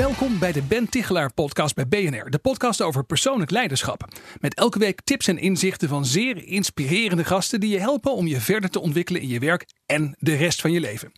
Welkom bij de Ben Tichelaar podcast bij BNR, de podcast over persoonlijk leiderschap. Met elke week tips en inzichten van zeer inspirerende gasten die je helpen om je verder te ontwikkelen in je werk en de rest van je leven.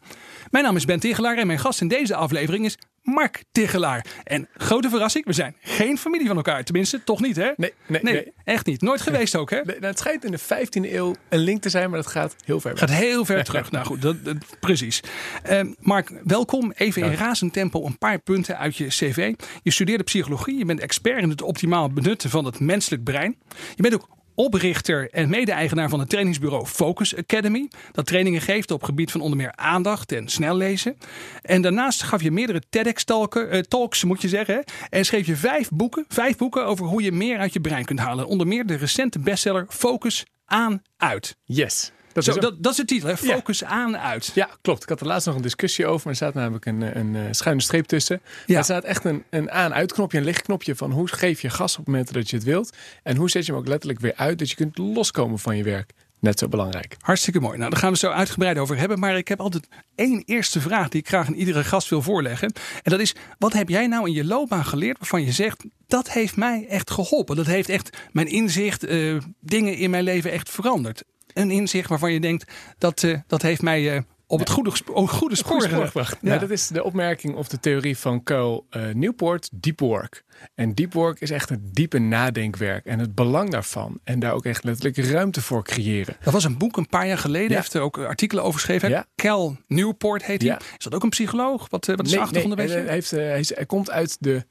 Mijn naam is Ben Tichelaar en mijn gast in deze aflevering is Mark Tichelaar. En grote verrassing, we zijn geen familie van elkaar. Tenminste, toch niet hè? Nee, nee, nee. echt niet. Nooit geweest ook hè? Nee, nou, het schijnt in de 15e eeuw een link te zijn, maar dat gaat heel ver. Gaat heel ver terug. Nou goed, dat, precies. Uh, Mark, welkom. Even in razend tempo een paar punten uit je cv. Je studeerde psychologie. Je bent expert in het optimaal benutten van het menselijk brein. Je bent ook oprichter en mede-eigenaar van het trainingsbureau Focus Academy. Dat trainingen geeft op gebied van onder meer aandacht en snel lezen. En daarnaast gaf je meerdere TEDx-talks, uh, moet je zeggen. En schreef je vijf boeken, vijf boeken over hoe je meer uit je brein kunt halen. Onder meer de recente bestseller Focus aan uit. Yes. Dat, Zo, is dat, dat, is de titel, hè? Focus aan uit. Ja, klopt. Ik had er laatst nog een discussie over. Maar er staat namelijk een, een, een schuine streep tussen. Ja. Er staat echt een, een aan-uit-knopje, een lichtknopje van hoe geef je gas op momenten dat je het wilt. En hoe zet je hem ook letterlijk weer uit, dat je kunt loskomen van je werk. Net zo belangrijk. Hartstikke mooi. Nou, daar gaan we zo uitgebreid over hebben. Maar ik heb altijd één eerste vraag die ik graag aan iedere gast wil voorleggen. En dat is: wat heb jij nou in je loopbaan geleerd waarvan je zegt dat heeft mij echt geholpen? Dat heeft echt mijn inzicht, uh, dingen in mijn leven echt veranderd een inzicht waarvan je denkt dat, uh, dat heeft mij uh, op het goede, op goede spoor, gebracht. Ja. dat is de opmerking of de theorie van Carl uh, Newport, deep work. En deep work is echt een diepe nadenkwerk en het belang daarvan. En daar ook echt letterlijk ruimte voor creëren. Dat was een boek een paar jaar geleden. Ja. heeft er ook artikelen over geschreven. Ja. Cal Newport heet hij. Is dat ook een psycholoog? Wat, wat is nee, de achtergrond nee, hij, heeft, hij, hij komt uit de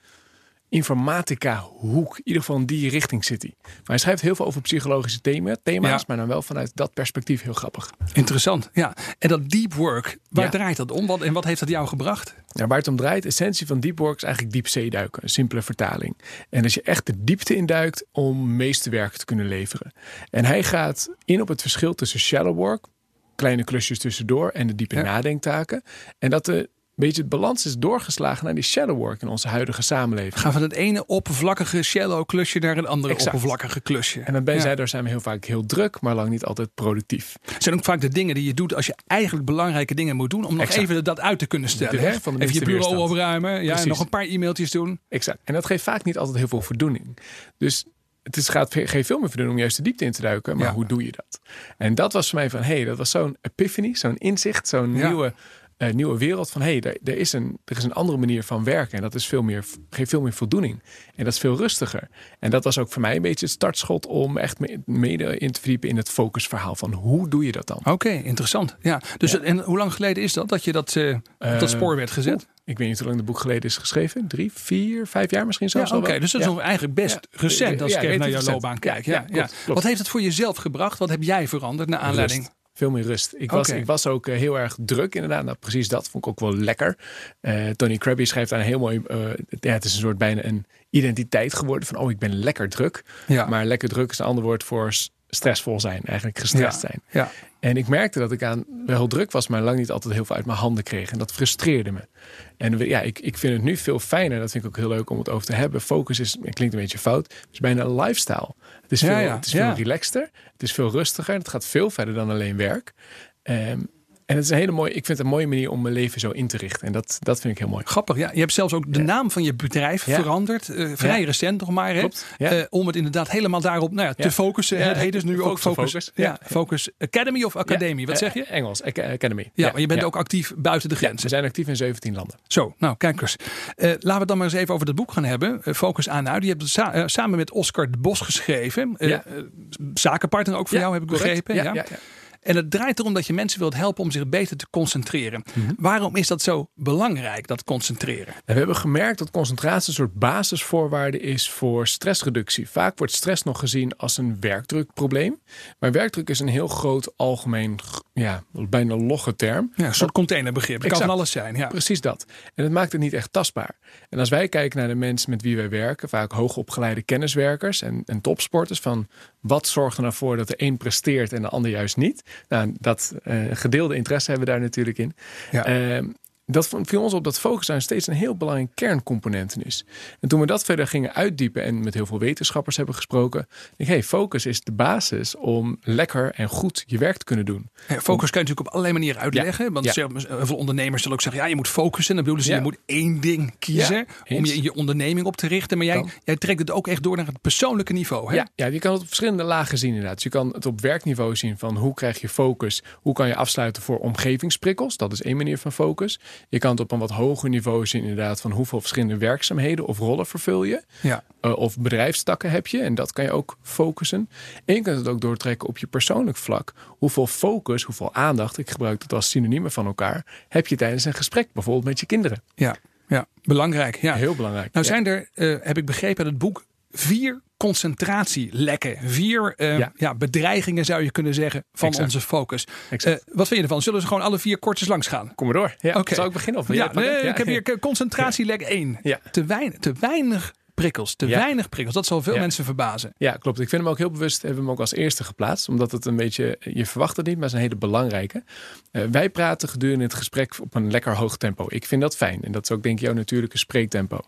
informatica hoek. In ieder geval in die richting zit hij. Maar hij schrijft heel veel over psychologische thema, thema's, maar dan wel vanuit dat perspectief heel grappig. Interessant, ja. En dat deep work, waar draait dat om? Wat, en wat heeft dat jou gebracht? Ja, waar het om draait, de essentie van deep work is eigenlijk diepzee duiken. Een simpele vertaling. En als je echt de diepte induikt om meeste werk te kunnen leveren. En hij gaat in op het verschil tussen shallow work, kleine klusjes tussendoor en de diepe nadenktaken. En dat de beetje het balans is doorgeslagen naar die shallow work in onze huidige samenleving. Gaan van het ene oppervlakkige shallow klusje naar een andere exact. oppervlakkige klusje. En dan ben ja. daar zijn we heel vaak heel druk, maar lang niet altijd productief. Het zijn ook vaak de dingen die je doet als je eigenlijk belangrijke dingen moet doen om nog exact. even dat uit te kunnen stellen. Van de even je bureau opruimen, ja, en nog een paar e-mailtjes doen. Exact. En dat geeft vaak niet altijd heel veel voldoening. Dus het is, gaat geen veel meer voldoening om juist de diepte in te duiken. Maar ja. hoe doe je dat? En dat was voor mij van, hé, hey, dat was zo'n epiphany, zo'n inzicht, zo'n ja. nieuwe uh, nieuwe wereld van hé, hey, er, is een, er is een andere manier van werken en dat is veel meer, geeft veel meer voldoening. En dat is veel rustiger. En dat was ook voor mij een beetje het startschot om echt mede in te verdiepen in het focusverhaal van hoe doe je dat dan? Oké, okay, interessant. Ja, dus en hoe lang geleden is dat dat je dat, uh, uh, dat spoor werd gezet? Ik weet niet hoe lang het boek geleden is geschreven. Drie, vier, vijf jaar misschien zelfs. Ja, Oké, okay, dus dat is ja. eigenlijk best ja. recent als ik even naar jouw loopbaan kijk. Ja, ja, klopt, klopt. Wat heeft het voor jezelf gebracht? Wat heb jij veranderd naar aanleiding? Rust veel meer rust. Ik was, okay. ik was ook uh, heel erg druk inderdaad. Nou, precies dat vond ik ook wel lekker. Uh, Tony Krabby schrijft daar een heel mooi... Uh, ja, het is een soort bijna een identiteit geworden van... oh, ik ben lekker druk. Ja. Maar lekker druk is een ander woord voor stressvol zijn. Eigenlijk gestrest ja. zijn. Ja. En ik merkte dat ik aan wel druk was... maar lang niet altijd heel veel uit mijn handen kreeg. En dat frustreerde me. En ja, ik, ik vind het nu veel fijner. Dat vind ik ook heel leuk om het over te hebben. Focus is, het klinkt een beetje fout, het is bijna een lifestyle. Het is veel, ja, ja. Het is veel relaxter. Het is veel rustiger. Het gaat veel verder dan alleen werk. Um, en het is een hele mooie, ik vind het een mooie manier om mijn leven zo in te richten. En dat, dat vind ik heel mooi. Grappig, ja. Je hebt zelfs ook de ja. naam van je bedrijf ja. veranderd. Uh, vrij ja. recent nog maar. Hè? Uh, om het inderdaad helemaal daarop nou te focussen. Het heet dus nu ook Focus. Focus. Ja. Focus Academy of Academie. Wat zeg je? Engels, Academy. Ja, maar je bent ook actief buiten de grenzen. we zijn actief in 17 landen. Zo, nou kijk eens. Uh, laten we dan maar eens even over dat boek gaan hebben. Focus aan uit. Je hebt het sa samen met Oscar de Bos geschreven. Zakenpartner ook voor jou heb ik begrepen. ja. En het draait erom dat je mensen wilt helpen om zich beter te concentreren. Waarom is dat zo belangrijk, dat concentreren? We hebben gemerkt dat concentratie een soort basisvoorwaarde is voor stressreductie. Vaak wordt stress nog gezien als een werkdrukprobleem. Maar werkdruk is een heel groot algemeen, ja, bijna logge term. Ja, een soort containerbegrip. Het kan van alles zijn. Ja. Precies dat. En het maakt het niet echt tastbaar. En als wij kijken naar de mensen met wie wij werken, vaak hoogopgeleide kenniswerkers en, en topsporters, van wat zorgt er nou voor dat de een presteert en de ander juist niet? Nou, dat uh, gedeelde interesse hebben we daar natuurlijk in. Ja. Uh, dat viel ons op dat focus daar steeds een heel belangrijk kerncomponent is. En toen we dat verder gingen uitdiepen en met heel veel wetenschappers hebben gesproken, denk ik, hey, focus is de basis om lekker en goed je werk te kunnen doen. Focus kan je natuurlijk op allerlei manieren uitleggen. Ja. Want ja. heel veel ondernemers zullen ook zeggen, ja, je moet focussen. Dan bedoelen ze, je moet één ding kiezen om je, je onderneming op te richten. Maar jij, jij trekt het ook echt door naar het persoonlijke niveau. Hè? Ja, ja, je kan het op verschillende lagen zien inderdaad. Dus je kan het op werkniveau zien van hoe krijg je focus? Hoe kan je afsluiten voor omgevingsprikkels? Dat is één manier van focus. Je kan het op een wat hoger niveau zien inderdaad van hoeveel verschillende werkzaamheden of rollen vervul je. Ja. Uh, of bedrijfstakken heb je en dat kan je ook focussen. En je kunt het ook doortrekken op je persoonlijk vlak. Hoeveel focus, hoeveel aandacht, ik gebruik het als synoniemen van elkaar, heb je tijdens een gesprek bijvoorbeeld met je kinderen. Ja, ja. belangrijk. Ja. Heel belangrijk. Nou zijn er, uh, heb ik begrepen, het boek vier concentratielekken. Vier uh, ja. ja. bedreigingen zou je kunnen zeggen van exact. onze focus. Uh, wat vind je ervan? Zullen ze gewoon alle vier kortjes langs gaan? Kom maar door. Ja, okay. Zal ik beginnen? Of ja, nee, ik heb hier concentratielek 1. Te, weinig, te weinig prikkels. Te ja. weinig prikkels. Dat zal veel ja. mensen verbazen. Ja, klopt. Ik vind hem ook heel bewust. Hebben we hem ook als eerste geplaatst. Omdat het een beetje, je verwacht het niet, maar het is een hele belangrijke. Uh, wij praten gedurende het gesprek op een lekker hoog tempo. Ik vind dat fijn. En dat is ook denk ik jouw natuurlijke spreektempo.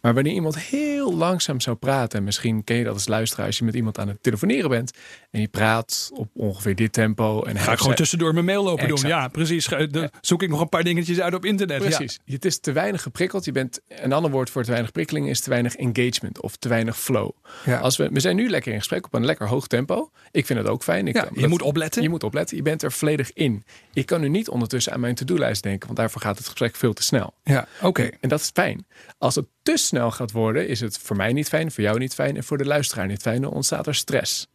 Maar wanneer iemand heel langzaam zou praten. En misschien ken je dat als luisteraar als je met iemand aan het telefoneren bent. En je praat op ongeveer dit tempo. En Ga ik gewoon tussendoor mijn mail lopen exact. doen. Ja, precies. Dan zoek ik nog een paar dingetjes uit op internet. Precies. Ja. Het is te weinig geprikkeld. Je bent, een ander woord voor te weinig prikkeling is te weinig engagement of te weinig flow. Ja. Als we, we zijn nu lekker in gesprek op een lekker hoog tempo. Ik vind het ook fijn. Ik, ja, je dat, moet opletten. Je moet opletten. Je bent er volledig in. Ik kan nu niet ondertussen aan mijn to-do-lijst denken, want daarvoor gaat het gesprek veel te snel. Ja, oké. Okay. En, en dat is fijn. Als het te snel gaat worden, is het voor mij niet fijn, voor jou niet fijn en voor de luisteraar niet fijn. Dan ontstaat er stress.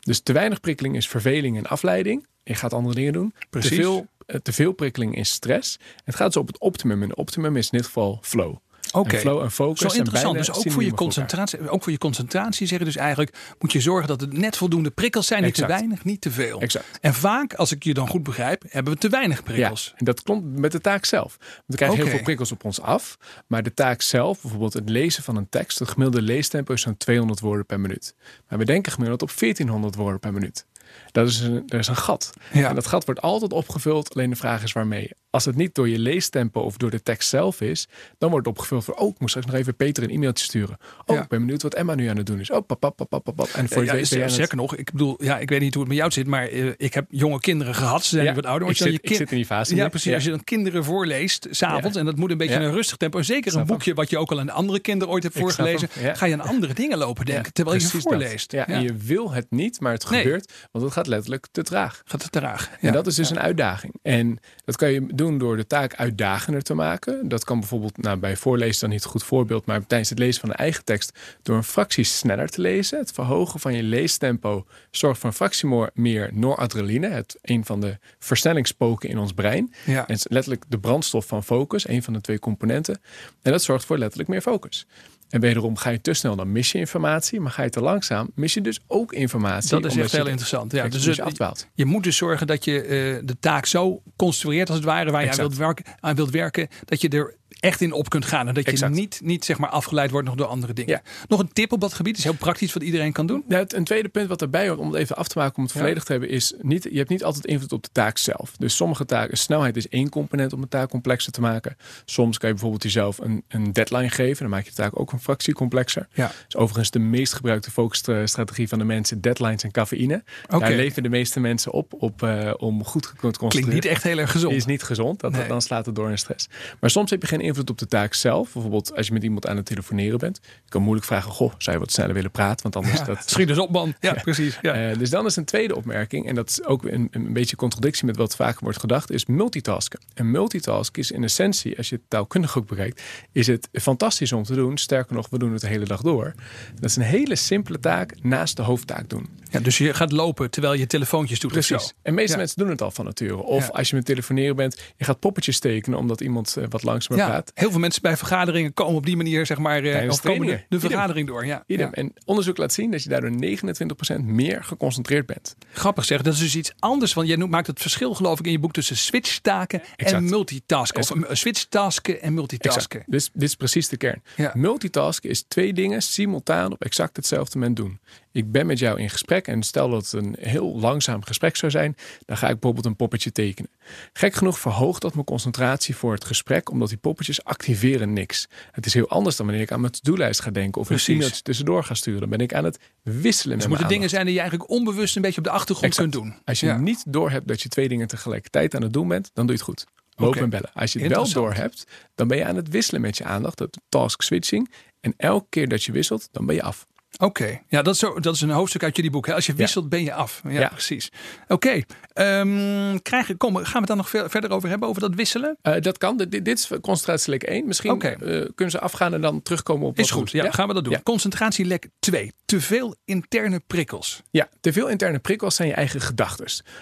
Dus te weinig prikkeling is verveling en afleiding. Je gaat andere dingen doen. Precies. Te veel, te veel prikkeling is stress. Het gaat zo op het optimum. En optimum is in dit geval flow. Oké, en flow en focus. Zo interessant. Dus ook voor, je concentratie, ook voor je concentratie zeggen dus eigenlijk moet je zorgen dat het net voldoende prikkels zijn. Niet exact. te weinig, niet te veel. Exact. En vaak, als ik je dan goed begrijp, hebben we te weinig prikkels. Ja, en dat klopt met de taak zelf. Want we krijgen okay. heel veel prikkels op ons af. Maar de taak zelf, bijvoorbeeld het lezen van een tekst, het gemiddelde leestempo is zo'n 200 woorden per minuut. Maar we denken gemiddeld op 1400 woorden per minuut. Dat is een, er is een gat. Ja. En dat gat wordt altijd opgevuld. Alleen de vraag is waarmee. Als het niet door je leestempo of door de tekst zelf is, dan wordt het opgevuld voor, oh, ik moet straks nog even Peter een e-mailtje sturen. Oh, Ja. ik ben benieuwd wat Emma nu aan het doen is. Oh, pap, pap, pap, pap, pap. En voor je weet sterker het- nog, ik bedoel, ja, ik weet niet hoe het met jou zit, maar eh, ik heb jonge kinderen gehad. Ze zijn Ja, wat ouder. ik je zit, dan ik je zit in die fase. Ja, precies. Als je dan kinderen voorleest, s'avonds, en dat moet een beetje een rustig tempo. En zeker een boekje wat je ook al aan andere kinderen ooit hebt voorgelezen, ga je aan andere dingen lopen denken, terwijl je dat. voorleest. Ja, en je wil het niet, maar het gebeurt, want het gaat letterlijk te traag. Gaat het traag. En Ja. dat is dus een uitdaging. En dat kan je doen door de taak uitdagender te maken. Dat kan bijvoorbeeld, nou, bij voorlezen dan niet een goed voorbeeld, maar tijdens het lezen van een eigen tekst door een fractie sneller te lezen. Het verhogen van je leestempo zorgt voor een fractie meer noradrenaline, het een van de versnellingspoken in ons brein. Ja. En het is letterlijk de brandstof van focus, een van de twee componenten. En dat zorgt voor letterlijk meer focus. En wederom ga je te snel, dan mis je informatie. Maar ga je te langzaam, mis je dus ook informatie. Dat is echt heel interessant. Ja, dus je afdwaalt. Je moet dus zorgen dat je eh, de taak zo construeert als het ware waar je aan Exact. wilt, werken, aan wilt werken, dat je er echt in op kunt gaan. En dat je Exact. niet, niet zeg maar afgeleid wordt nog door andere dingen. Ja. Nog een tip op dat gebied, is heel praktisch wat iedereen kan doen. Ja, het- een tweede punt wat erbij hoort, om het even af te maken, om het Ja. volledig te hebben, is niet, je hebt niet altijd invloed op de taak zelf. Dus sommige taken, snelheid is één component om een taak complexer te maken. Soms kan je bijvoorbeeld jezelf een, een deadline geven, dan maak je de taak ook een fractie complexer. Ja. Is overigens de meest gebruikte focusstrategie van de mensen, deadlines en cafeïne. Oké. Daar leven de meeste mensen op, op eh, om goed te concentreren. Klinkt niet echt heel erg gezond. is niet gezond. Dat, Nee. Dan slaat het door in stress. Maar soms heb je geen invloed op de taak zelf. Bijvoorbeeld als je met iemand aan het telefoneren bent. Je kan moeilijk vragen, goh, zou je wat sneller willen praten? Want anders Ja, dat... Schiet dus op, man. Ja, precies. Ja. Eh, dus dan is een tweede opmerking, en dat is ook een, een beetje contradictie met wat vaker wordt gedacht, is multitasken. En multitask is in essentie, als je het taalkundig ook bekijkt, is het fantastisch om te doen. Sterker nog, we doen het de hele dag door. Dat is een hele simpele taak naast de hoofdtaak doen. Ja, dus je gaat lopen terwijl je telefoontjes doet. Precies. En meeste mensen doen het al van nature. Of als je met telefoneren bent, je gaat poppetjes tekenen omdat iemand eh, wat langzamer Ja, heel veel mensen bij vergaderingen komen op die manier, zeg maar, eh, Tijdens of komen de, Idem. vergadering door. Ja. Idem. Ja. En onderzoek laat zien dat je daardoor 29% meer geconcentreerd bent. Grappig zeg, dat is dus iets anders. Want jij noemt- maakt het verschil, geloof ik, in je boek tussen switchtaken en multitasken. Of eh, switchtasken en multitasken. Dus dit is precies de kern. Ja. Multitasken is twee dingen simultaan op exact hetzelfde moment doen. Ik ben met jou in gesprek en stel dat het een heel langzaam gesprek zou zijn, dan ga ik bijvoorbeeld een poppetje tekenen. Gek genoeg verhoogt dat mijn concentratie voor het gesprek, omdat die poppetjes activeren niks. Het is heel anders dan wanneer ik aan mijn to-do-lijst ga denken of een e-mailtje tussendoor ga sturen. Dan ben ik aan het wisselen Dus met het moeten dingen zijn die je eigenlijk onbewust een beetje op de achtergrond Exact. kunt doen. Als je Ja. niet doorhebt dat je twee dingen tegelijkertijd aan het doen bent, dan doe je het goed. Lopen en bellen. Als je het wel Interessant. doorhebt, dan ben je aan het wisselen met je aandacht. Dat task switching. En elke keer dat je wisselt, dan ben je af. Oké, ja, dat is, zo, dat is een hoofdstuk uit jullie boek. Hè? Als je wisselt, ben je af. Ja, Ja. precies. Oké, ehm, krijgen- kom, gaan we het dan nog verder over hebben, over dat wisselen? Eh, dat kan. Dit, dit is concentratielek 1. Misschien eh, kunnen ze afgaan en dan terugkomen op Is goed, ja, gaan we dat doen. Concentratielek 2. Te veel interne prikkels. Ja, te veel interne prikkels zijn je eigen gedachten.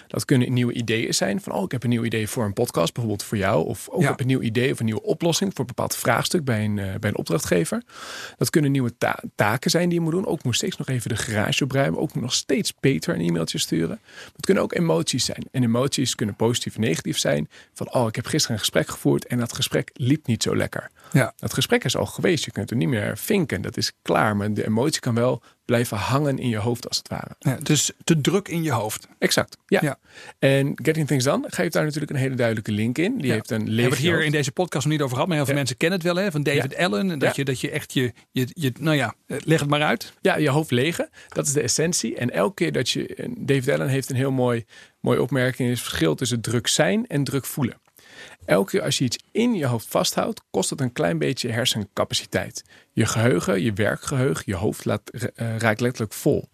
Dat kunnen nieuwe ideeën zijn. Van, oh, ik heb een nieuw idee voor een podcast, bijvoorbeeld voor jou. Of ook heb een nieuw idee of een nieuwe oplossing voor een bepaald vraagstuk bij een, eh, bij een opdrachtgever. Dat kunnen nieuwe ta- taken zijn die je moet doen. Ook moet steeds nog even de garage opruimen. Ook nog steeds Peter een e-mailtje sturen. Het kunnen ook emoties zijn. En emoties kunnen positief of negatief zijn. Van, oh, ik heb gisteren een gesprek gevoerd en dat gesprek liep niet zo lekker. Ja. Dat gesprek is al geweest. Je kunt er niet meer vinken. Dat is klaar. Maar de emotie kan wel blijven hangen in je hoofd als het ware. ja. Dus te druk in je hoofd. Exact. Ja. Ja. En Getting Things Done geeft daar natuurlijk een hele duidelijke link in. Die Ja. heeft een We hebben het hier in deze podcast nog niet over gehad, maar heel veel mensen kennen het wel hè, van David Allen. En dat, je, dat je echt je, je, je, nou ja, leg het maar uit. Ja, je hoofd legen. Dat is de essentie. En elke keer dat je. David Allen heeft een heel mooi, mooie opmerking. is het verschil tussen druk zijn en druk voelen. Elke keer als je iets in je hoofd vasthoudt, kost het een klein beetje hersencapaciteit. Je geheugen, je werkgeheugen, je hoofd laat, eh, raakt letterlijk vol.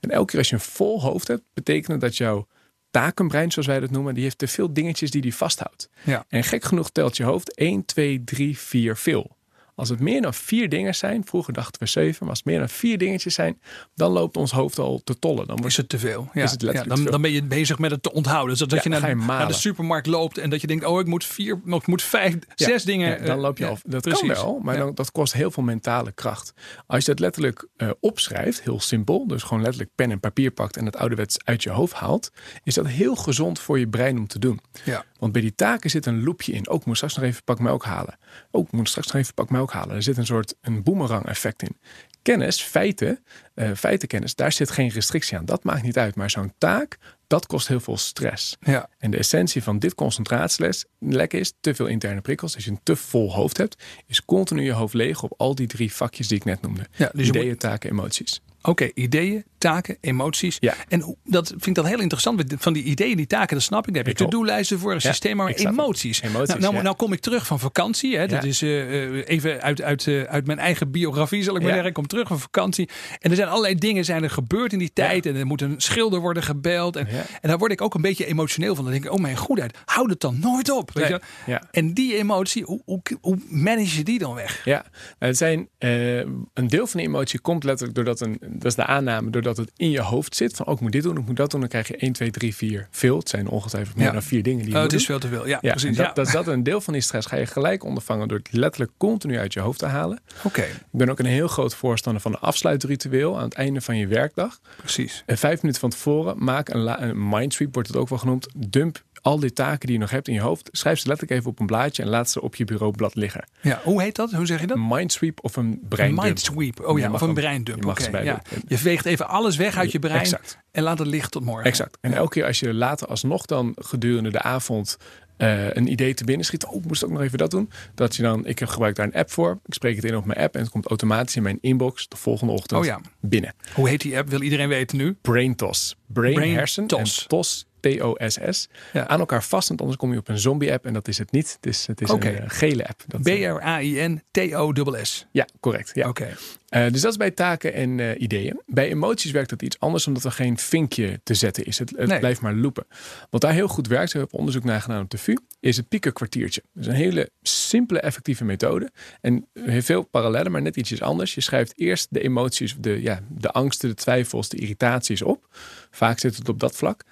En elke keer als je een vol hoofd hebt, betekent dat jouw takenbrein, zoals wij dat noemen, die heeft te veel dingetjes die die vasthoudt. Ja. En gek genoeg telt je hoofd 1, 2, 3, 4 veel. Als het meer dan vier dingen zijn, vroeger dachten we zeven, maar als het meer dan vier dingetjes zijn, dan loopt ons hoofd al te tollen. Dan wordt Is het te veel? Ja. Is het letterlijk ja, te dan, dan ben je bezig met het te onthouden. Dus dat Ja, je, naar, ga je naar de supermarkt loopt en dat je denkt, oh, ik moet vier, ik moet vijf, zes dingen. Ja, dan eh, loop je af. Dat precies. kan wel, maar dan, dat kost heel veel mentale kracht. Als je dat letterlijk eh, opschrijft, heel simpel, dus gewoon letterlijk pen en papier pakt en het ouderwets uit je hoofd haalt, is dat heel gezond voor je brein om te doen. Ja. Want bij die taken zit een loopje in. Ook moet straks nog even pak melk halen. Ook moet straks nog even pak melk halen. Er zit een soort een boomerang effect in. Kennis, feiten, eh, feitenkennis, daar zit geen restrictie aan. Dat maakt niet uit. Maar zo'n taak, dat kost heel veel stress. Ja. En de essentie van dit concentratieles lek is te veel interne prikkels. Als je een te vol hoofd hebt, is continu je hoofd leeg op al die drie vakjes die ik net noemde. Ja, dus Ideeën, moet- taken, emoties. Oké, ideeën, taken, emoties. Ja. En dat vind ik dan heel interessant. Van die ideeën, die taken, dat snap ik. Daar heb je to-do-lijsten voor, een Ja, systeem, maar emoties. Emoties, nou, nou, ja. nou kom ik terug van vakantie. Hè. Dat is eh, eh, even uit, uit, eh, uit mijn eigen biografie, zal ik maar zeggen. Ik kom terug van vakantie. En er zijn allerlei dingen zijn er gebeurd in die tijd. En er moet een schilder worden gebeld. En, en daar word ik ook een beetje emotioneel van. Dan denk ik, oh mijn goedheid, houd het dan nooit op. Weet Nee. je? Ja. En die emotie, hoe, hoe, hoe manage je die dan weg? Ja, het zijn, eh, een deel van de emotie komt letterlijk doordat een, dat is de aanname, doordat het in je hoofd zit. Van, oh, ik moet dit doen, ik moet dat doen. Dan krijg je 1, 2, 3, 4 veel. Het zijn ongetwijfeld meer Ja. dan vier dingen die je Oh, het is veel te veel. Ja, Ja, precies. dat, dat dat een deel van die stress ga je gelijk ondervangen door het letterlijk continu uit je hoofd te halen. Oké, Ik ben ook een heel groot voorstander van een afsluitritueel aan het einde van je werkdag. precies. En vijf minuten van tevoren maak een, la- een mindsweep, wordt het ook wel genoemd. Dump al die taken die je nog hebt in je hoofd. Schrijf ze letterlijk even op een blaadje en laat ze op je bureaublad liggen. Ja, hoe heet dat? Hoe zeg je dat? Een mindsweep of een breindump. mindsweep. Oh ja, of een breindump. je beide ja. Je veegt even alles weg uit je brein Exact. en laat het liggen tot morgen. Exact. En elke keer als je later alsnog dan gedurende de avond eh, een idee te binnen schiet. Oh, ik moest ook nog even dat doen. Dat je dan, ik heb gebruik daar een app voor. Ik spreek het in op mijn app en het komt automatisch in mijn inbox de volgende ochtend Oh ja. binnen. Hoe heet die app? Wil iedereen weten nu? Brain toss. Brain, Brain hersen toss. en tos T-O-S-S, aan elkaar vast. Want anders kom je op een zombie-app en dat is het niet. Het is, het is een gele app. B-R-A-I-N-T-O-S-S. Ja, correct. Ja. Oké. dus dat is bij taken en ideeën. Bij emoties werkt dat iets anders, omdat er geen vinkje te zetten is. Het, het blijft maar loopen. Wat daar heel goed werkt, we hebben onderzoek naar gedaan op de VU, is het piekenkwartiertje. Dat is een hele simpele, effectieve methode. En heeft veel parallellen, maar net ietsjes anders. Je schrijft eerst de emoties, de, ja, de angsten, de twijfels, de irritaties op. Vaak zit het op dat vlak.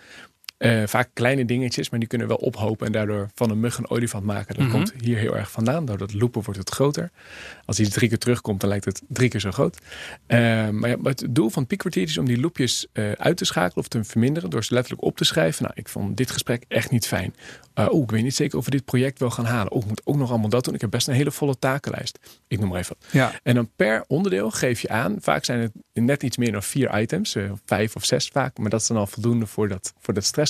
Uh, vaak kleine dingetjes, maar die kunnen wel ophopen en daardoor van een mug een olifant maken. Dat mhm. komt hier heel erg vandaan. Door dat loepen wordt het groter. Als hij drie keer terugkomt, dan lijkt het drie keer zo groot. Uh, maar, ja, het doel van het piekkwartier is om die loepjes uh, uit te schakelen of te verminderen door ze letterlijk op te schrijven. Nou, ik vond dit gesprek echt niet fijn. oh, ik weet niet zeker of we dit project wel gaan halen. Oh, ik moet ook nog allemaal dat doen. Ik heb best een hele volle takenlijst. Ik noem maar even. Ja. En dan per onderdeel geef je aan. Vaak zijn het net iets meer dan vier items. vijf of zes vaak. Maar dat is dan al voldoende voor dat, voor dat stress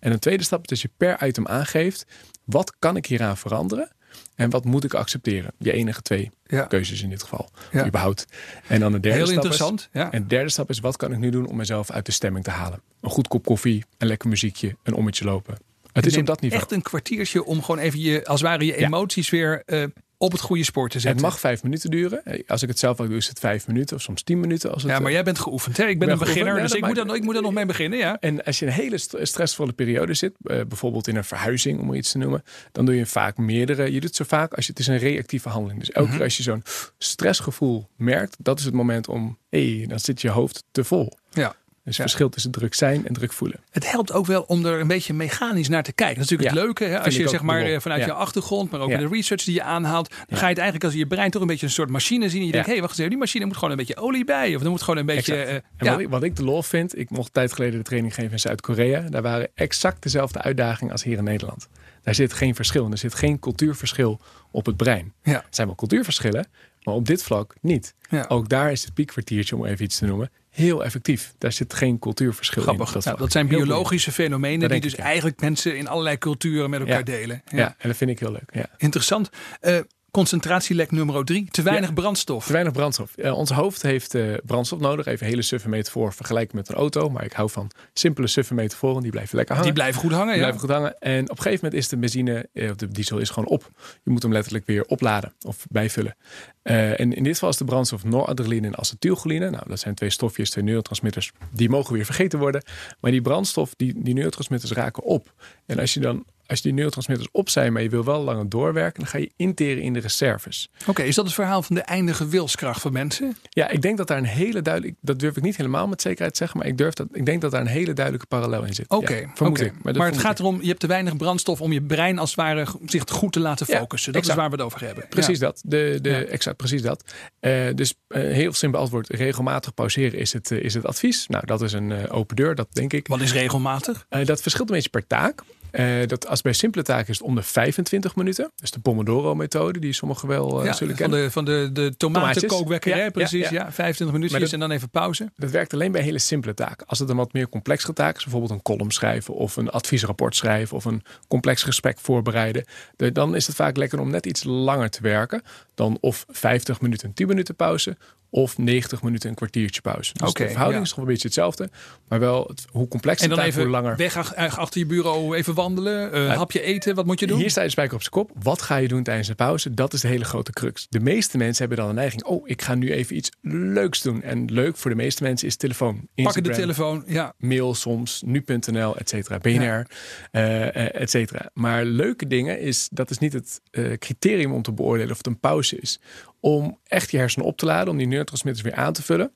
En een tweede stap is dat je per item aangeeft: wat kan ik hieraan veranderen? En wat moet ik accepteren? Je enige twee keuzes in dit geval. Ja. Überhaupt. En dan de derde Heel stap interessant. Is, ja. En de derde stap is: wat kan ik nu doen om mezelf uit de stemming te halen? Een goed kop koffie, een lekker muziekje, een ommetje lopen. Het is op dat niveau. Echt een kwartiertje om gewoon even je, als het ware, je emoties weer uh, op het goede spoor te zetten. Het mag vijf minuten duren. Als ik het zelf ook doe, is het vijf minuten of soms tien minuten. Als het, ja, maar jij bent geoefend. Hè? Ik ben, een beginner, dus ik moet, er, ik moet er nog mee beginnen. Ja. En als je een hele stressvolle periode zit, eh, bijvoorbeeld in een verhuizing, om iets te noemen, dan doe je vaak meerdere. Je doet zo vaak als je, het is een reactieve handeling. Dus elke mhm. keer als je zo'n stressgevoel merkt, dat is het moment om, hé, hey, dan zit je hoofd te vol. Ja. Dus het verschil tussen druk zijn en druk voelen. Het helpt ook wel om er een beetje mechanisch naar te kijken. Dat is natuurlijk het leuke. Hè? Als je zeg maar eh, vanuit je achtergrond, maar ook in de research die je aanhaalt, dan ga je het eigenlijk als je brein toch een beetje een soort machine zien. En je denkt, hé, hey, wacht eens die machine moet gewoon een beetje olie bij. Of er moet gewoon een beetje. Uh, en wat ik, wat ik de lol vind, ik mocht tijd geleden de training geven in Zuid-Korea. Daar waren exact dezelfde uitdagingen als hier in Nederland. Daar zit geen verschil. Er zit geen cultuurverschil op het brein. Ja. Er zijn wel cultuurverschillen, maar op dit vlak niet. Ook daar is het piekkwartiertje, om even iets te noemen, heel effectief. Daar zit geen cultuurverschil Grappig. in. Dat, nou, dat zijn biologische fenomenen die dus eigenlijk mensen in allerlei culturen met elkaar delen. Ja. en dat vind ik heel leuk. Ja. Interessant. Uh, Concentratielek nummer drie. Te weinig brandstof. Te weinig brandstof. Uh, ons hoofd heeft uh, brandstof nodig. Even hele suffe metafoor vergelijken met een auto. Maar ik hou van simpele suffe metaforen. Die blijven lekker hangen. Die blijven goed hangen, die blijven goed hangen. En op een gegeven moment is de benzine, uh, de diesel is gewoon op. Je moet hem letterlijk weer opladen of bijvullen. en in dit geval is de brandstof noradrenaline en acetylcholine. Nou, dat zijn twee stofjes, twee neurotransmitters. Die mogen weer vergeten worden. Maar die brandstof, die, die neurotransmitters raken op. En als je dan als je die neurotransmitters op zijn, maar je wil wel langer doorwerken, dan ga je interen in de reserves. Oké, is dat het verhaal van de eindige wilskracht van mensen? Ja, ik denk dat daar een hele duidelijke, dat durf ik niet helemaal met zekerheid te zeggen, maar ik durf dat, ik denk dat daar een hele duidelijke parallel in zit. Oké, ja, okay. Maar, maar het gaat erom, je hebt te weinig brandstof om je brein als het ware zich goed te laten focussen. dat is waar we het over hebben. Precies dat. De, de, Exact, precies dat. Uh, dus uh, heel simpel antwoord, regelmatig pauzeren is het, uh, is het advies. Nou, dat is een open deur, dat denk ik. Wat is regelmatig? dat verschilt een beetje per taak. Uh, dat als bij simpele taken is het om de 25 minuten. Dus de Pomodoro-methode, die sommigen wel uh, zullen van kennen. De, van de, de tomatenkookwekker, ja, precies. Ja, 25 minuutjes en dan even pauze. Dat werkt alleen bij hele simpele taken. Als het een wat meer complexe taak is, bijvoorbeeld een column schrijven of een adviesrapport schrijven of een complex gesprek voorbereiden, dan is het vaak lekker om net iets langer te werken dan of 50 minuten en 10 minuten pauze of 90 minuten een kwartiertje pauze. Dus de verhouding is toch een beetje hetzelfde. Maar wel het, hoe complex en dan even hoe langer. weg achter je bureau even wandelen. Uh, hapje eten. Wat moet je doen? Hier staat je spijker op zijn kop. Wat ga je doen tijdens de pauze? Dat is de hele grote crux. De meeste mensen hebben dan een neiging. Oh, ik ga nu even iets leuks doen. En leuk voor de meeste mensen is telefoon. Pakken de telefoon. Ja. Mail soms. Nu.nl, et cetera. BNR, ja. uh, et cetera. Maar leuke dingen is, dat is niet het uh, criterium om te beoordelen of het een pauze is om echt je hersenen op te laden, om die neurotransmitters weer aan te vullen.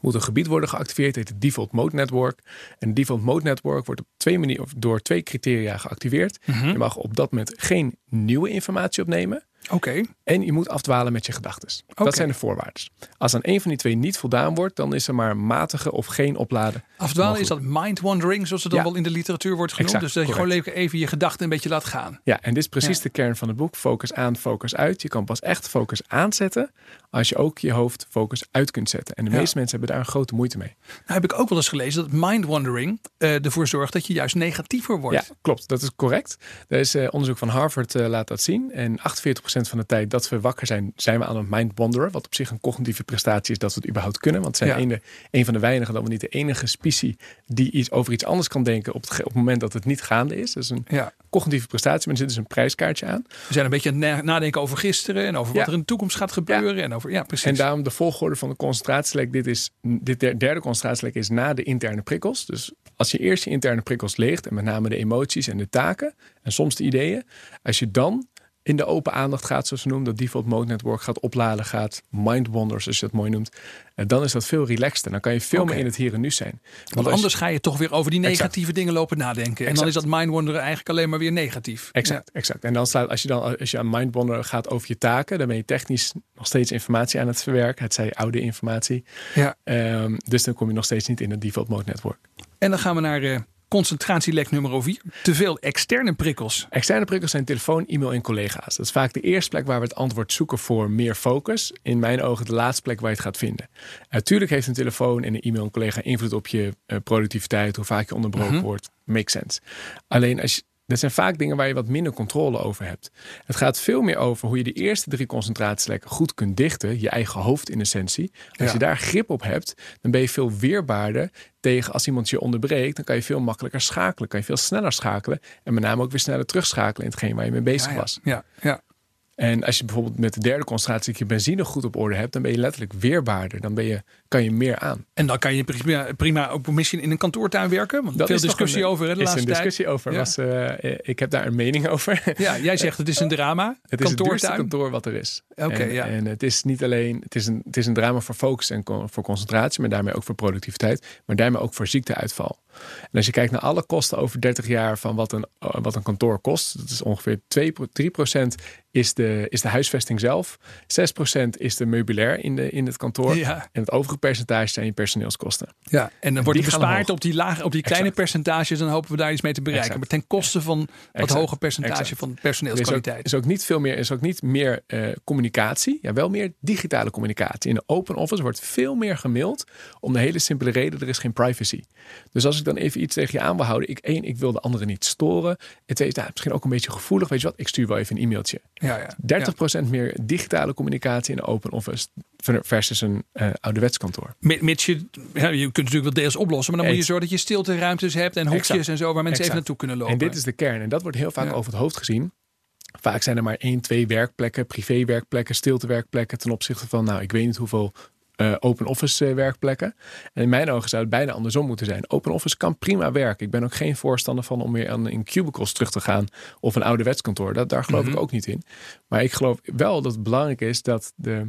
Moet een gebied worden geactiveerd, heet het Default Mode Network. En Default Mode Network wordt op twee manieren, of door twee criteria geactiveerd. Mhm. Je mag op dat moment geen nieuwe informatie opnemen. Oké. En je moet afdwalen met je gedachten. Dat zijn de voorwaarden. Als aan een van die twee niet voldaan wordt, dan is er maar matige of geen opladen. Afdwalen is dat mind wandering, zoals het dan wel in de literatuur wordt genoemd. dus dat je gewoon even je gedachten een beetje laat gaan. Ja, en dit is precies de kern van het boek. Focus aan, focus uit. Je kan pas echt focus aanzetten als je ook je hoofd focus uit kunt zetten. En de meeste mensen hebben daar een grote moeite mee. Nou heb ik ook wel eens gelezen dat mind wandering uh, ervoor zorgt dat je juist negatiever wordt. Ja, klopt. Dat is correct. Er is uh, onderzoek van Harvard uh, laat dat zien. En 48% van de tijd dat we wakker zijn, zijn we aan het mind wanderen. Wat op zich een cognitieve prestatie is dat we het überhaupt kunnen. Want het zijn een, van de weinigen, dan we niet de enige specie die iets over iets anders kan denken op het, op het moment dat het niet gaande is. Dat is een cognitieve prestatie, maar er zit dus een prijskaartje aan. We zijn een beetje aan het nadenken over gisteren en over wat er in de toekomst gaat gebeuren. En, over, ja, precies. en daarom de volgorde van de concentratielek. Dit, is, dit derde concentratielek is na de interne prikkels. Dus als je eerst je interne prikkels leegt, en met name de emoties en de taken en soms de ideeën, als je dan in de open aandacht gaat, zoals ze noemen, dat default mode network gaat opladen, gaat mind wanders, als je het mooi noemt, en dan is dat veel relaxter. Dan kan je veel meer in het hier en nu zijn. Want, anders ga je toch weer over die negatieve dingen lopen nadenken. En dan is dat mind wanderen eigenlijk alleen maar weer negatief. Exact, exact. En dan staat, als je dan als je aan mind wanderen gaat over je taken, dan ben je technisch nog steeds informatie aan het verwerken. Het zij oude informatie. Ja. Um, dus dan kom je nog steeds niet in het default mode network. En dan gaan we naar uh, concentratielek nummer 4. Te veel externe prikkels. Externe prikkels zijn telefoon, e-mail en collega's. Dat is vaak de eerste plek waar we het antwoord zoeken voor meer focus. In mijn ogen de laatste plek waar je het gaat vinden. Natuurlijk heeft een telefoon en een e-mail en collega invloed op je uh, productiviteit, hoe vaak je onderbroken mm wordt. Makes sense. Alleen als je dat zijn vaak dingen waar je wat minder controle over hebt. Het gaat veel meer over hoe je de eerste drie concentratielekken goed kunt dichten. Je eigen hoofd in essentie. Als je daar grip op hebt, dan ben je veel weerbaarder tegen als iemand je onderbreekt. Dan kan je veel makkelijker schakelen. Kan je veel sneller schakelen. En met name ook weer sneller terugschakelen in hetgeen waar je mee bezig was. Ja, ja. En als je bijvoorbeeld met de derde concentratie je benzine goed op orde hebt, dan ben je letterlijk weerbaarder. Dan ben je, kan je meer aan. En dan kan je prima, prima ook misschien in een kantoortuin werken. Want dat veel discussie over de laatste tijd. is een discussie over. Was, uh, ik heb daar een mening over. Ja, jij zegt het is een drama. Het is het duurste kantoor wat er is. Oké, ja. En het is niet alleen, het is, een, het is een drama voor focus en voor concentratie, maar daarmee ook voor productiviteit, maar daarmee ook voor ziekteuitval. En als je kijkt naar alle kosten over 30 jaar van wat een, wat een kantoor kost, dat is ongeveer 2, 3 is de, is de huisvesting zelf. 6% is de meubilair in, de, in het kantoor. En het overige percentage zijn je personeelskosten. Ja, en dan wordt je bespaard op die, lage, op die kleine percentages. Dan hopen we daar iets mee te bereiken. Maar ten koste van wat hoger percentage van personeelskwaliteit. Er is ook, niet veel meer, is ook niet meer uh, communicatie. Ja, wel meer digitale communicatie. In de open office wordt veel meer gemaild. Om de hele simpele reden, er is geen privacy. Dus als ik dan even iets tegen je aan wil houden. Ik, één, ik wil de anderen niet storen. En twee, nou, misschien ook een beetje gevoelig. Weet je wat, ik stuur wel even een e-mailtje. Ja, ja. 30% meer digitale communicatie in de open office versus een uh, ouderwets kantoor. Mits je, ja, je kunt natuurlijk wel deels oplossen, maar dan moet je zorgen dat je stilte ruimtes hebt en hokjes en zo waar mensen even naartoe kunnen lopen. En dit is de kern en dat wordt heel vaak over het hoofd gezien. Vaak zijn er maar één, twee werkplekken, privéwerkplekken, stiltewerkplekken ten opzichte van, nou, ik weet niet hoeveel uh, open office uh, werkplekken. En in mijn ogen zou het bijna andersom moeten zijn. Open office kan prima werken. Ik ben ook geen voorstander van om weer aan in cubicles terug te gaan of een ouderwets kantoor. Dat, daar geloof ik mhm. ook niet in. Maar ik geloof wel dat het belangrijk is dat de,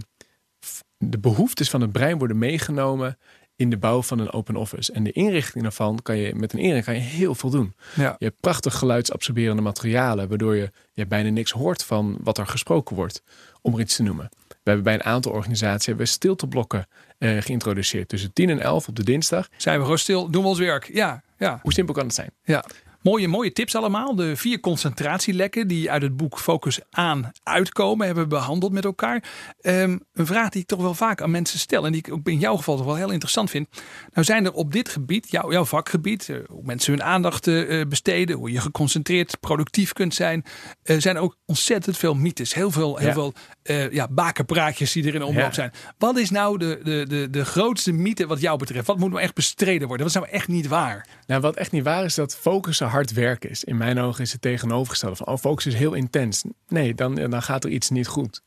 de behoeftes van het brein worden meegenomen in de bouw van een open office. En de inrichting daarvan kan je met een inrichting kan je heel veel doen. Ja. Je hebt prachtig geluidsabsorberende materialen, waardoor je, je bijna niks hoort van wat er gesproken wordt, om er iets te noemen. We hebben bij een aantal organisaties hebben we stilteblokken uh, geïntroduceerd. Tussen 10 en 11 op de dinsdag. Zijn we gewoon stil, doen we ons werk. Ja, ja. Hoe simpel kan het zijn? Ja. Mooie, mooie tips allemaal. De vier concentratielekken die uit het boek Focus aan uitkomen, hebben we behandeld met elkaar. Ehm, een vraag die ik toch wel vaak aan mensen stel en die ik ook in jouw geval toch wel heel interessant vind. Nou zijn er op dit gebied, jouw, jouw vakgebied, eh, hoe mensen hun aandacht uh, besteden, hoe je geconcentreerd productief kunt zijn, uh, zijn ook ontzettend veel mythes. Heel veel, heel veel ja, bakenpraatjes die er in omloop zijn. Wat is nou de, de, de, de grootste mythe wat jou betreft? Wat moet nou echt bestreden worden? Wat is nou echt niet waar? Nou, wat echt niet waar is dat focussen hard werken is. In mijn ogen is het tegenovergestelde van, oh, focus is heel intens. Nee, dan, dan gaat er iets niet goed.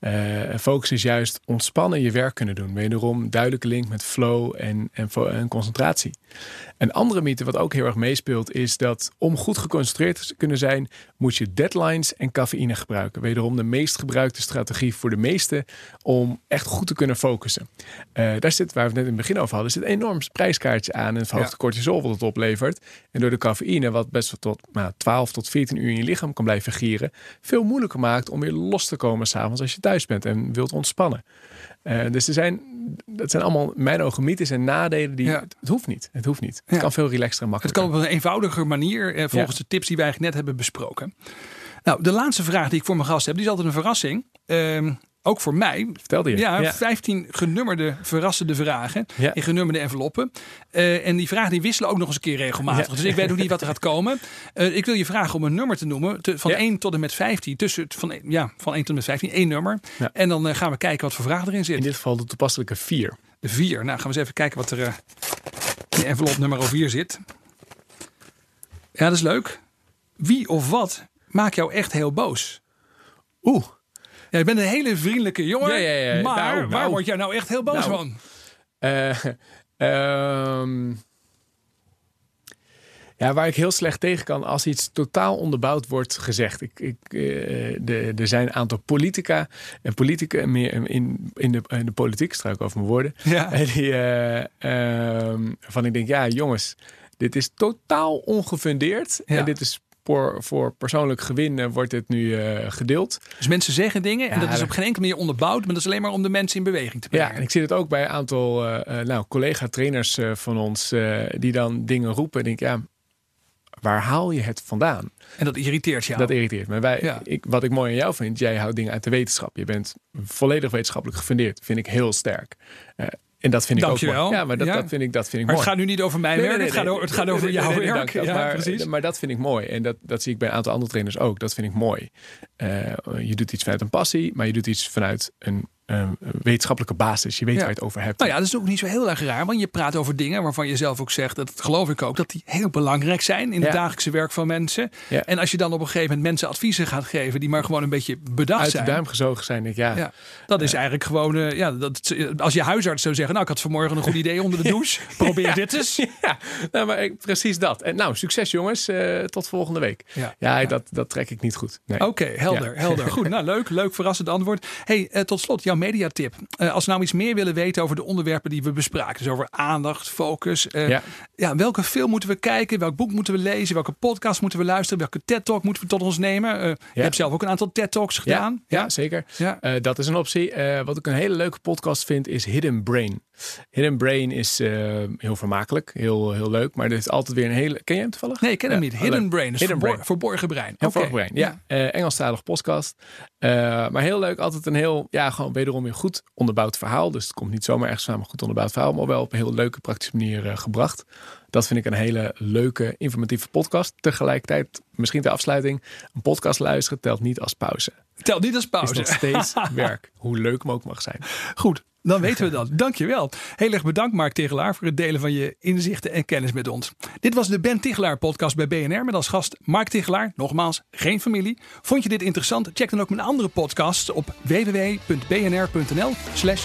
Uh, focus is juist ontspannen je werk kunnen doen. Wederom duidelijke link met flow en, en, en concentratie. Een andere mythe wat ook heel erg meespeelt is dat om goed geconcentreerd te kunnen zijn, moet je deadlines en cafeïne gebruiken. Wederom de meest gebruikte strategie voor de meesten om echt goed te kunnen focussen. Uh, daar zit, waar we het net in het begin over hadden, zit een enorm prijskaartje aan en het verhoogde cortisol wat het oplevert. En door de cafeïne, wat best wel tot nou, 12 tot 14 uur in je lichaam kan blijven gieren, veel moeilijker maakt om weer los te komen s'avonds als je thuis bent en wilt ontspannen. Uh, dus er zijn, dat zijn allemaal mijn ogen mythes en nadelen. Die, het, hoeft niet. Het hoeft niet. Het kan veel relaxter en makkelijker. Het kan op een eenvoudiger manier, eh, volgens de tips die wij net hebben besproken. Nou, de laatste vraag die ik voor mijn gast heb, die is altijd een verrassing. Ehm, ook voor mij. Vertelde je. Ja, 15 genummerde verrassende vragen Ja. in genummerde enveloppen. Eh, en die vragen die wisselen ook nog eens een keer regelmatig. Ja. Dus ik weet nog niet wat er gaat komen. Eh, ik wil je vragen om een nummer te noemen. te- van Ja. 1 tot en met 15. Tussen, het- van, ja, van 1 tot en met 15. één nummer. Ja. En dan eh, gaan we kijken wat voor vraag erin zit. In dit geval de toepasselijke vier. De 4. Nou, gaan we eens even kijken wat er in envelop nummer 4 zit. Ja, dat is leuk. Wie of wat maakt jou echt heel boos? Oeh. Ja, je bent een hele vriendelijke jongen. Ja, ja, ja. Maar Nou, waar nou. word jij nou echt heel boos Nou. van? Eh, ehm, ja, waar ik heel slecht tegen kan als iets totaal onderbouwd wordt gezegd. Ik, ik, eh, de, er zijn een aantal politica en politica meer in, in, de, in de politiek, struik over mijn woorden. Ja. En die, eh, ehm, van ik denk, ja jongens, dit is totaal ongefundeerd. Ja. En dit is voor, voor persoonlijk gewin wordt dit nu eh, gedeeld. Dus mensen zeggen dingen en Ja, dat is op geen enkele manier onderbouwd. Maar dat is alleen maar om de mensen in beweging te brengen. Ja, en ik zie het ook bij een aantal eh, eh, nou, collega-trainers van ons die dan dingen roepen. En denk, ja, waar haal je het vandaan? En dat irriteert jou. Dat irriteert me. Wij, Ja. ik, wat ik mooi aan jou vind, jij houdt dingen uit de wetenschap. Je bent volledig wetenschappelijk gefundeerd. Vind ik heel sterk. En dat vind ik ook mooi. Ja, maar dat, Ja. dat vind ik, dat vind ik maar mooi. het gaat nu niet over mijn Nee, werk. nee, het, gaat het gaat over jouw nee, werk. Dat- ja, maar, precies. maar dat vind ik mooi. En dat, dat zie ik bij een aantal andere trainers ook. Dat vind ik mooi. Eh, je doet iets vanuit een passie, maar je doet iets vanuit een, een wetenschappelijke basis. Je weet Ja. waar je het over hebt. Nou ja, dat is ook niet zo heel erg raar. Want je praat over dingen waarvan je zelf ook zegt, dat geloof ik ook, dat die heel belangrijk zijn in het dagelijkse werk van mensen. Ja. En als je dan op een gegeven moment mensen adviezen gaat geven die maar gewoon een beetje bedacht uit zijn. de duim gezogen zijn. Denk ik, ja, dat is eigenlijk gewoon, eh, ja, dat, als je huisarts zou zeggen, nou ik had vanmorgen een goed idee onder de douche, probeer dit eens. Ja, nou, maar ik- precies dat. En nou, succes jongens. Eh, tot volgende week. Ja. Dat, dat trek ik niet goed. Nee. Oké, helder, helder. Goed, nou leuk, leuk verrassend antwoord. Hey, eh, tot slot jouw mediatip. Eh, als we nou iets meer willen weten over de onderwerpen die we bespraken, dus over aandacht, focus. eh, ja. Ja. welke film moeten we kijken? Welk boek moeten we lezen? Welke podcast moeten we luisteren? Welke TED Talk moeten we tot ons nemen? Eh, Je hebt zelf ook een aantal TED Talks gedaan. Ja, zeker. Ja. Dat is een optie. Wat ik een hele leuke podcast vind is Hidden Brain. Hidden Brain is eh, heel vermakelijk, heel, heel leuk, maar er is altijd weer een hele. Ken je hem toevallig? Nee, ik ken hem Ja, niet. oh, Hidden leuk. Brain, dus Hidden verbor- Brain. verborgen brein. Ja, Oké. Verborgen Brein. Ja, Eh, Engelstalig podcast. Eh, maar heel leuk. Altijd een heel, ja, gewoon wederom weer goed onderbouwd verhaal. Dus het komt niet zomaar ergens samen goed onderbouwd verhaal, maar wel op een heel leuke, praktische manier gebracht. Dat vind ik een hele leuke, informatieve podcast. Tegelijkertijd, misschien ter afsluiting, een podcast luisteren telt niet als pauze. Tel niet als Is pauze. nog steeds werk, hoe leuk hem ook mag zijn. Goed, dan weten we dat. Dankjewel. Heel erg bedankt Mark Tigelaar voor het delen van je inzichten en kennis met ons. Dit was de Ben Tigelaar podcast bij BNR met als gast Mark Tigelaar. Nogmaals, geen familie. Vond je dit interessant? Check dan ook mijn andere podcasts op www.bnr.nl slash.